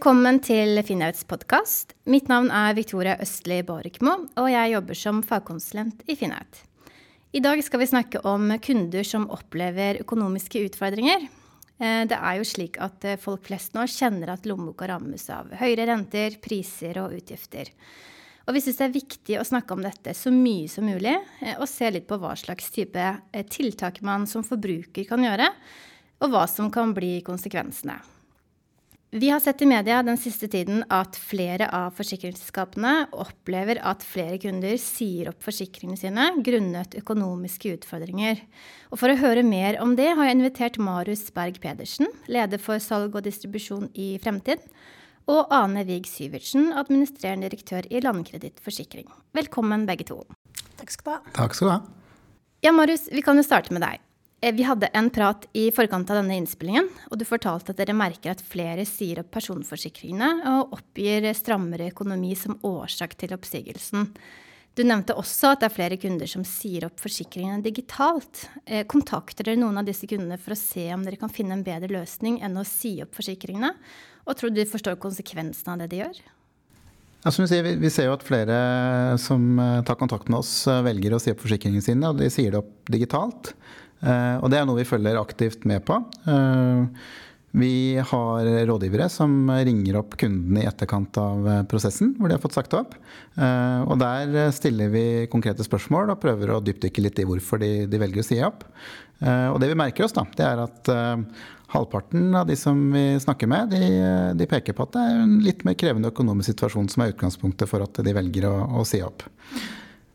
Velkommen til Finnauts podkast. Mitt navn er Victoria Østli Borkmo, og jeg jobber som fagkonsulent i Finnaut. I dag skal vi snakke om kunder som opplever økonomiske utfordringer. Eh, det er jo slik at eh, folk flest nå kjenner at lommeboka rammes av høyere renter, priser og utgifter. Og vi syns det er viktig å snakke om dette så mye som mulig, eh, og se litt på hva slags type tiltak man som forbruker kan gjøre, og hva som kan bli konsekvensene. Vi har sett i media den siste tiden at flere av forsikringsselskapene opplever at flere kunder sier opp forsikringene sine grunnet økonomiske utfordringer. Og for å høre mer om det har jeg invitert Marius Berg Pedersen, leder for salg og distribusjon i Fremtid, og Ane Wig Syvertsen, administrerende direktør i Landkreditt Forsikring. Velkommen begge to. Takk skal du ha. Takk skal du ha. Ja, Marius, vi kan jo starte med deg. Eh, vi hadde en prat i forkant av denne innspillingen, og du fortalte at dere merker at flere sier opp personforsikringene og oppgir strammere økonomi som årsak til oppsigelsen. Du nevnte også at det er flere kunder som sier opp forsikringene digitalt. Eh, kontakter dere noen av disse kundene for å se om dere kan finne en bedre løsning enn å si opp forsikringene? Og tror du de forstår konsekvensene av det de gjør? Ja, som sier, vi ser jo at flere som eh, tar kontakt med oss, velger å si opp forsikringene sine, og de sier det opp digitalt. Eh, og det er noe vi følger aktivt med på. Eh, vi har rådgivere som ringer opp kundene i etterkant av eh, prosessen hvor de har fått sagt opp. Og der stiller vi konkrete spørsmål og prøver å dypdykke litt i hvorfor de, de velger å si opp. Og det vi merker oss, da, det er at halvparten av de som vi snakker med, de, de, peker på at det er en litt mer krevende økonomisk situasjon som er utgangspunktet for at de velger å, å si opp.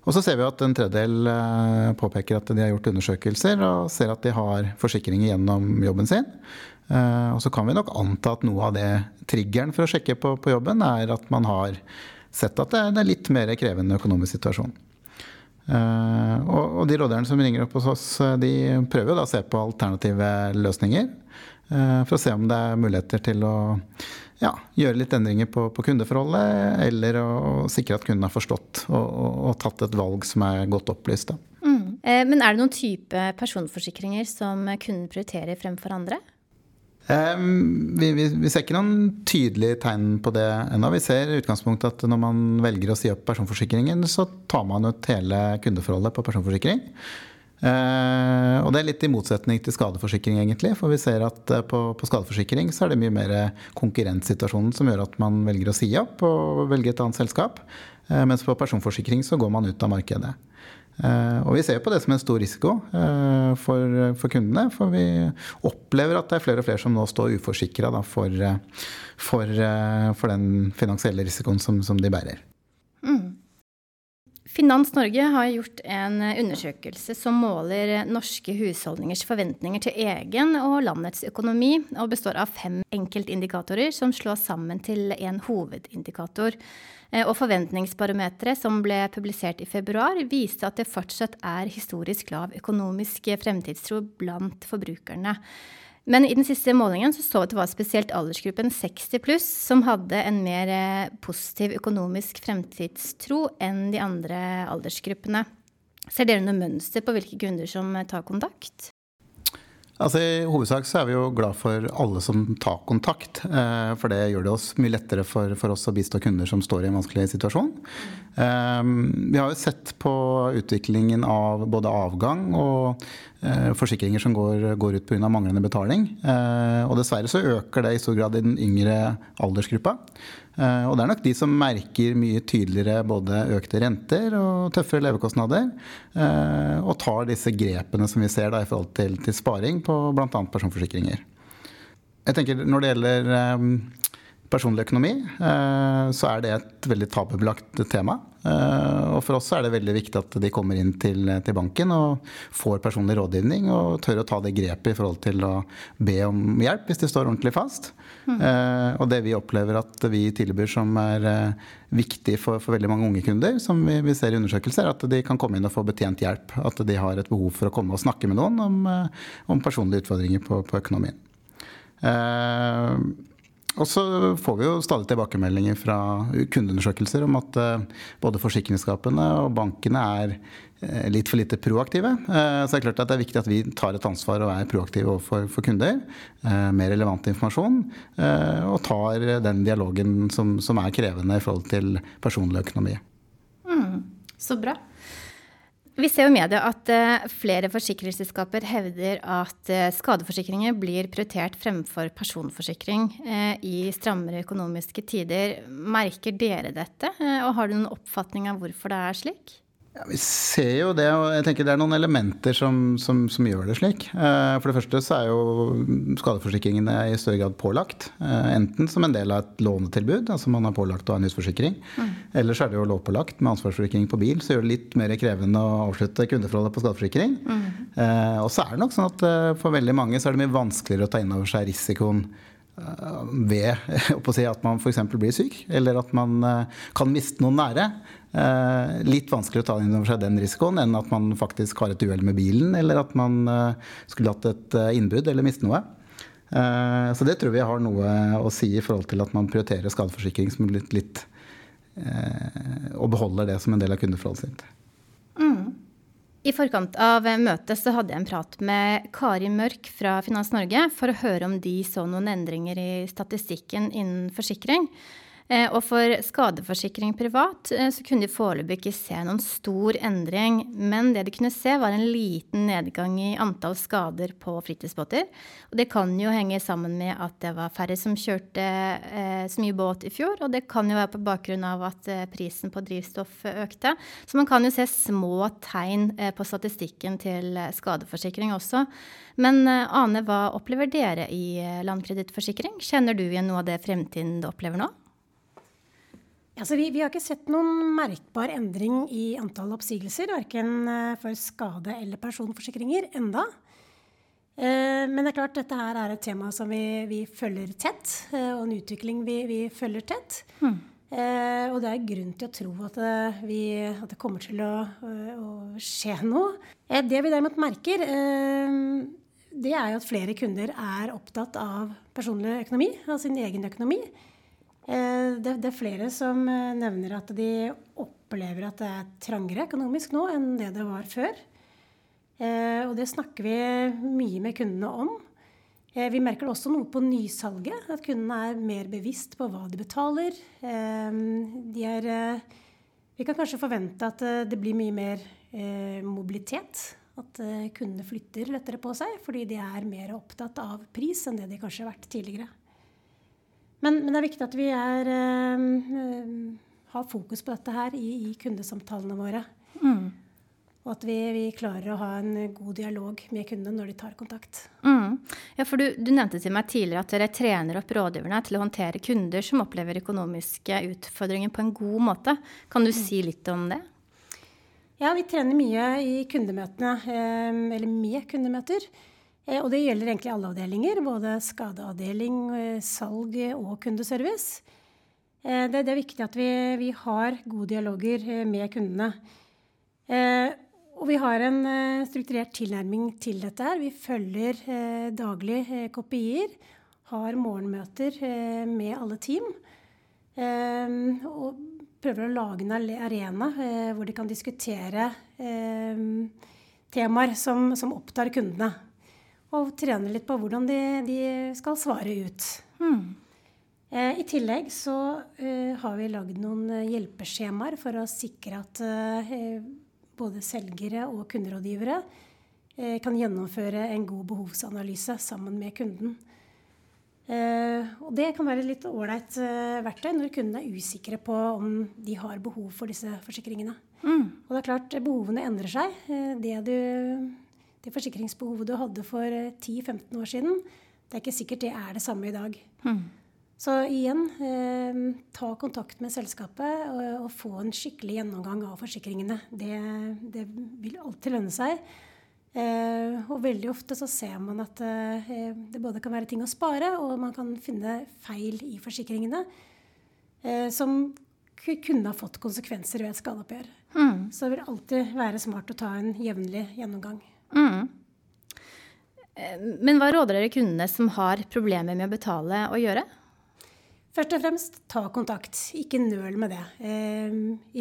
Og så ser vi at en tredjedel eh, påpeker at de har gjort undersøkelser og ser at de har forsikringer gjennom jobben sin. Eh, og så kan vi nok anta at noe av det triggeren for å sjekke på, på jobben, er at man har sett at det er en litt mer krevende økonomisk situasjon. Uh, og, de rådgiverne som ringer opp hos oss, de prøver å se på alternative løsninger. For å se om det er muligheter til å ja, gjøre litt endringer på, på, kundeforholdet, eller å, å sikre at kunden har forstått og, og, og, tatt et valg som er godt opplyst. Mm. Eh, men er det noen type personforsikringer som kunden prioriterer fremfor andre? Eh, vi, vi, vi, ser ikke noen tydelige tegn på det ennå. Vi ser i utgangspunktet at når man velger å si opp personforsikringen, så tar man ut hele kundeforholdet på personforsikring. Uh, og det er litt i motsetning til skadeforsikring, egentlig. For vi ser at uh, på, på, skadeforsikring så er det mye mer konkurrentsituasjonen som gjør at man velger å si opp og velge et annet selskap. Uh, mens på personforsikring så går man ut av markedet. og vi ser på det som en stor risiko for, for, kundene. For vi opplever at det er flere og flere som nå står uforsikra for, for, for, den finansielle risikoen som, som de bærer. Finans Norge har gjort en undersøkelse som måler norske husholdningers forventninger til egen og landets økonomi, og består av fem enkeltindikatorer som slås sammen til en hovedindikator. Eh, og Forventningsbarometeret som ble publisert i februar, viste at det fortsatt er historisk lav økonomisk fremtidstro blant forbrukerne. Men i den siste målingen så, så vi at det var spesielt aldersgruppen 60 pluss som hadde en mer eh, positiv økonomisk fremtidstro enn de andre aldersgruppene. Ser dere noe mønster på hvilke kunder som eh, tar kontakt? Altså, I hovedsak så er vi jo glad for alle som tar kontakt. Eh, for det gjør det oss mye lettere for, for oss å bistå kunder som står i en vanskelig situasjon. Vi har jo sett på utviklingen av både avgang og Eh, forsikringer som går, går ut pga. manglende betaling. Eh, og dessverre så øker det i stor grad i den yngre aldersgruppa. Eh, og det er nok de som merker mye tydeligere både økte renter og tøffere levekostnader. Og tar disse grepene som vi ser da i forhold til, til sparing på bl.a. personforsikringer. Jeg tenker Når det gjelder personlig økonomi, så er det et veldig tabubelagt tema. Eh, og for oss er det veldig viktig at de kommer inn til, til, banken og får personlig rådgivning og tør å ta det grepet i forhold til å be om hjelp hvis de står ordentlig fast. Mm. Og det vi opplever at vi tilbyr som er eh, viktig for, for veldig mange unge kunder, som vi, vi, ser i undersøkelser, er at de kan komme inn og få betjent hjelp. At de har et behov for å komme og snakke med noen om, om personlige utfordringer på, på økonomien. Og så får vi jo stadig tilbakemeldinger fra kundeundersøkelser om at eh, både forsikringsselskapene og bankene er eh, litt for lite proaktive. Eh, så det er klart at det er viktig at vi tar et ansvar og er proaktive overfor kunder. Mer relevant informasjon. Og tar den dialogen som, som er krevende i forhold til personlig økonomi. Mm, så bra. Vi ser jo i media at uh, flere forsikringsselskaper hevder at uh, skadeforsikringer blir prioritert fremfor personforsikring uh, i strammere økonomiske tider. Merker dere dette, og har du noen oppfatning av hvorfor det er slik? Ja, vi ser jo det, og jeg tenker det er noen elementer som, som, som gjør det slik. Eh, for det første så er jo skadeforsikringene i større grad pålagt. Eh, enten som en del av et lånetilbud, altså man har pålagt å ha en husforsikring. Mm. Eller så er det jo lovpålagt med ansvarsforsikring på bil, så gjør det litt mer krevende å avslutte kundeforholdet på skadeforsikring. Mm. Eh, og så er det nok sånn at for veldig mange så er det mye vanskeligere å ta inn over seg risikoen ved å si at man f.eks. blir syk, eller at man kan miste noen nære. Eh, litt vanskelig å ta inn over seg den risikoen enn at man faktisk har et uhell med bilen, eller at man eh, skulle hatt et eh, innbrudd eller miste noe. Så det tror vi har noe å si i forhold til at man prioriterer skadeforsikring som litt, litt og beholder det som en del av kundeforholdet sitt. Mm. I forkant av møtet så hadde jeg en prat med Kari Mørk fra Finans Norge for å høre om de så noen endringer i statistikken innen forsikring. Eh, og for skadeforsikring privat eh, så kunne de foreløpig ikke se noen stor endring, men det de kunne se, var en liten nedgang i antall skader på fritidsbåter. Og det kan jo henge sammen med at det var færre som kjørte eh, så mye båt i fjor, og det kan jo være på bakgrunn av at prisen på drivstoff økte. Så man kan jo se små tegn på statistikken til skadeforsikring også. Men Ane, hva opplever dere i Landkredittforsikring? Kjenner du igjen noe av det fremtiden du opplever nå? Altså, vi, vi, har ikke sett noen merkbar endring i antall oppsigelser, verken eh, for skade- eller personforsikringer, enda. Eh, men det er klart, dette her er et tema som vi, vi følger tett, eh, og en utvikling vi, vi følger tett. Mm. og det er grunn til å tro at det, vi, at det kommer til å, å, skje noe. det vi derimot merker, det er jo at flere kunder er opptatt av personlig økonomi, av sin egen økonomi. Eh, det, det, er flere som eh, nevner at de opplever at det er trangere økonomisk nå enn det det var før. Eh, og det snakker vi mye med kundene om. Vi merker også noe på nysalget, at kundene er mer bevisst på hva de betaler. De er, vi kan kanskje forvente at det blir mye mer mobilitet. At kundene flytter lettere på seg fordi de er mer opptatt av pris enn det de kanskje har vært tidligere. Men, men, det er viktig at vi er, uh, har fokus på dette her i, i kundesamtalene våre. Mm. Og at vi, vi, klarer å ha en god dialog med kundene når de tar kontakt. Mm. Ja, for du, du, nevnte til meg tidligere at dere trener opp rådgiverne til å håndtere kunder som opplever økonomiske utfordringer på en god måte. Kan du mm. si litt om det? Ja, vi trener mye i kundemøtene, eller med kundemøter. Eh, og det gjelder egentlig alle avdelinger, både skadeavdeling, eh, salg og kundeservice. Eh, det er viktig at vi, vi, har gode dialoger med kundene. Og vi har en strukturert tilnærming til dette. her. Vi følger daglig kopier, har morgenmøter med alle team. Og prøver å lage en arena hvor de kan diskutere temaer som, som opptar kundene og trene litt på hvordan de, de skal svare ut. Mm. I tillegg så eh, har vi lagd noen eh, hjelpeskjemaer for å sikre at både selgere og kunderådgivere kan gjennomføre en god behovsanalyse sammen med kunden. Og det kan være et litt ålreit verktøy når kundene er usikre på om de har behov for disse forsikringene. Mm. Og det er klart, behovene endrer seg. det du det forsikringsbehovet du hadde for 10-15 eh, år siden, det er ikke sikkert det er det samme i dag. Mm. Så igjen, eh, ta kontakt med selskapet og, og, få en skikkelig gjennomgang av forsikringene. Det, det vil alltid lønne seg. Eh, og veldig ofte så ser man at eh, det både kan være ting å spare, og man kan finne feil i forsikringene eh, som kunne ha fått konsekvenser ved et skadeoppgjør. Mm. Så det vil alltid være smart å ta en jevnlig gjennomgang. Mm. Men hva råder dere kundene som har problemer med å betale, å gjøre? Først og fremst ta kontakt. Ikke nøl med det. Eh,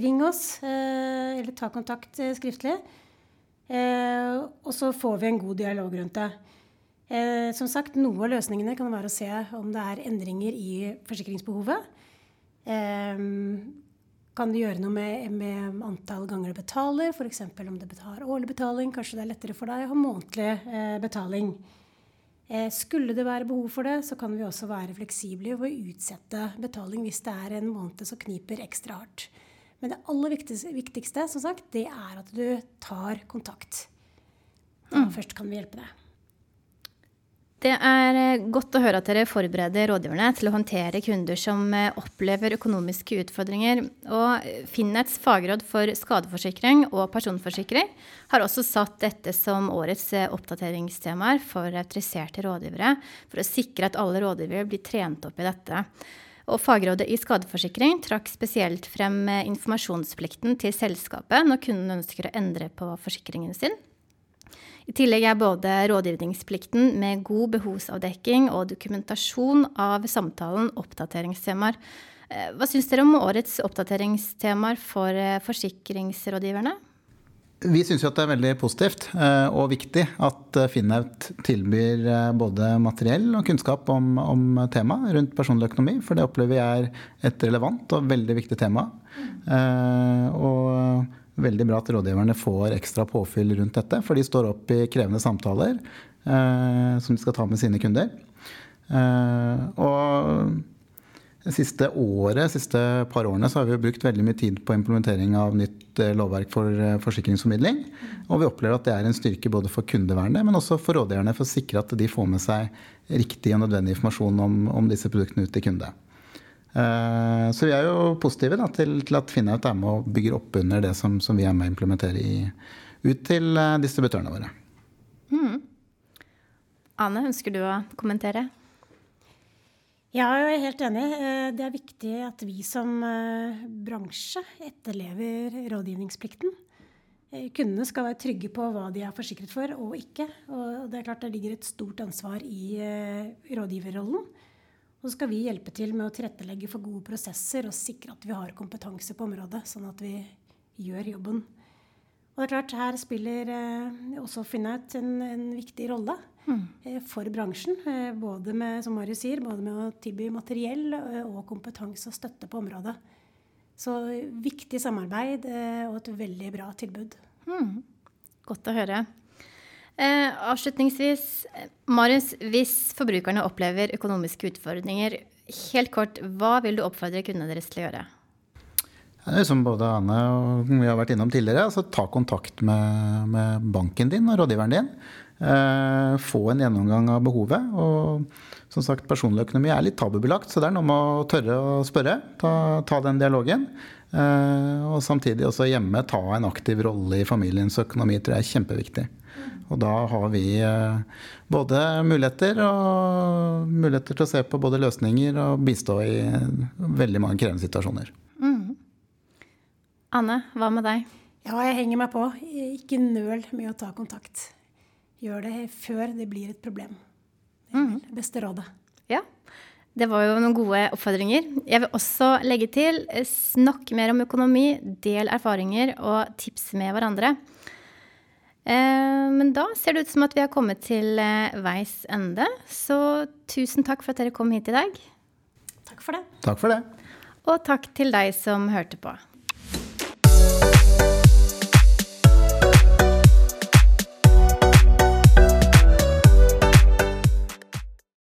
ring oss, eh, eller ta kontakt eh, skriftlig. Eh, og så får vi en god dialog rundt det. Eh, som sagt, Noe av løsningene kan være å se om det er endringer i forsikringsbehovet. Eh, kan du gjøre noe med, med antall ganger du betaler, f.eks. om du betaler årlig betaling. Kanskje det er lettere for deg å ha månedlig betaling. Eh, skulle det være behov for det, så kan vi også være fleksible ved å utsette betaling hvis det er en måned som kniper ekstra hardt. Men det aller viktigste, viktigste som sagt, det er at du tar kontakt. Da mm. først kan vi hjelpe deg. Det er eh, godt å høre at dere forbereder rådgiverne til å håndtere kunder som eh, opplever økonomiske utfordringer. Og Finnets fagråd for skadeforsikring og personforsikring har også satt dette som årets eh, oppdateringstemaer for autoriserte rådgivere, for å sikre at alle rådgivere blir trent opp i dette. Og Fagrådet i skadeforsikring trakk spesielt frem informasjonsplikten til selskapet når kunden ønsker å endre på forsikringen sin. I tillegg er både rådgivningsplikten med god behovsavdekking og dokumentasjon av samtalen oppdateringstemaer. Eh, hva syns dere om årets oppdateringstemaer for eh, forsikringsrådgiverne? Vi syns det er veldig positivt eh, og viktig at Finnaut tilbyr både materiell og kunnskap om, om temaet rundt personlig økonomi, for det opplever vi er et relevant og veldig viktig tema. Og veldig bra at rådgiverne får ekstra påfyll rundt dette, for de står opp i krevende samtaler eh, som de skal ta med sine kunder. Eh, og det siste året, siste par årene så har vi brukt veldig mye tid på implementering av nytt eh, lovverk for eh, forsikringsformidling. Og vi opplever at det er en styrke både for kundevernet, men også for rådgiverne for å sikre at de får med seg riktig og nødvendig informasjon om, om disse produktene ut til kunde. Eh, så vi er jo positive da, til, til, at Finnaut er med og bygger opp under det som, som vi er med å implementere i, ut til eh, distributørene våre. Mm. Anne, ønsker du å kommentere? Ja, jeg er helt enig. Eh, det er viktig at vi som bransje etterlever rådgivningsplikten. Kundene skal være trygge på hva de er forsikret for og ikke. Og det er klart det ligger et stort ansvar i rådgiverrollen. Og så skal vi hjelpe til med å tilrettelegge for gode prosesser og sikre at vi har kompetanse på området, sånn at vi gjør jobben. Og det er klart, her spiller eh, også Finnaut en, en viktig rolle mm. eh, for bransjen. Eh, både med, som Marius sier, både med å tilby materiell eh, og kompetanse og støtte på området. Så viktig samarbeid eh, og et veldig bra tilbud. Mm. Godt å høre. Eh, avslutningsvis, Marius, hvis forbrukerne opplever økonomiske utfordringer, helt kort, hva vil du oppfordre kundene deres til å gjøre? Som både Anne og vi har vært innom tidligere, altså ta kontakt med, med banken din og rådgiveren din. Eh, få en gjennomgang av behovet. Og som sagt, personlig økonomi er litt tabubelagt, så det er noe med å tørre å spørre. Ta, ta den dialogen. Eh, og samtidig også hjemme ta en aktiv rolle i familiens økonomi tror jeg er kjempeviktig. Og da har vi eh, både muligheter og muligheter til å se på både løsninger og bistå i veldig mange krevende situasjoner. Mm. Anne, hva med deg? Ja, jeg henger meg på. Ikke nøl med å ta kontakt. Gjør det før det blir et problem. Det er mm. det beste rådet. Ja, det var jo noen gode oppfordringer. Jeg vil også legge til snakk mer om økonomi, del erfaringer og tips med hverandre. Eh, men da ser det ut som at vi har kommet til eh, veis ende. Så tusen takk for at dere kom hit i dag. Takk for det. Takk for det. Og takk til deg som hørte på.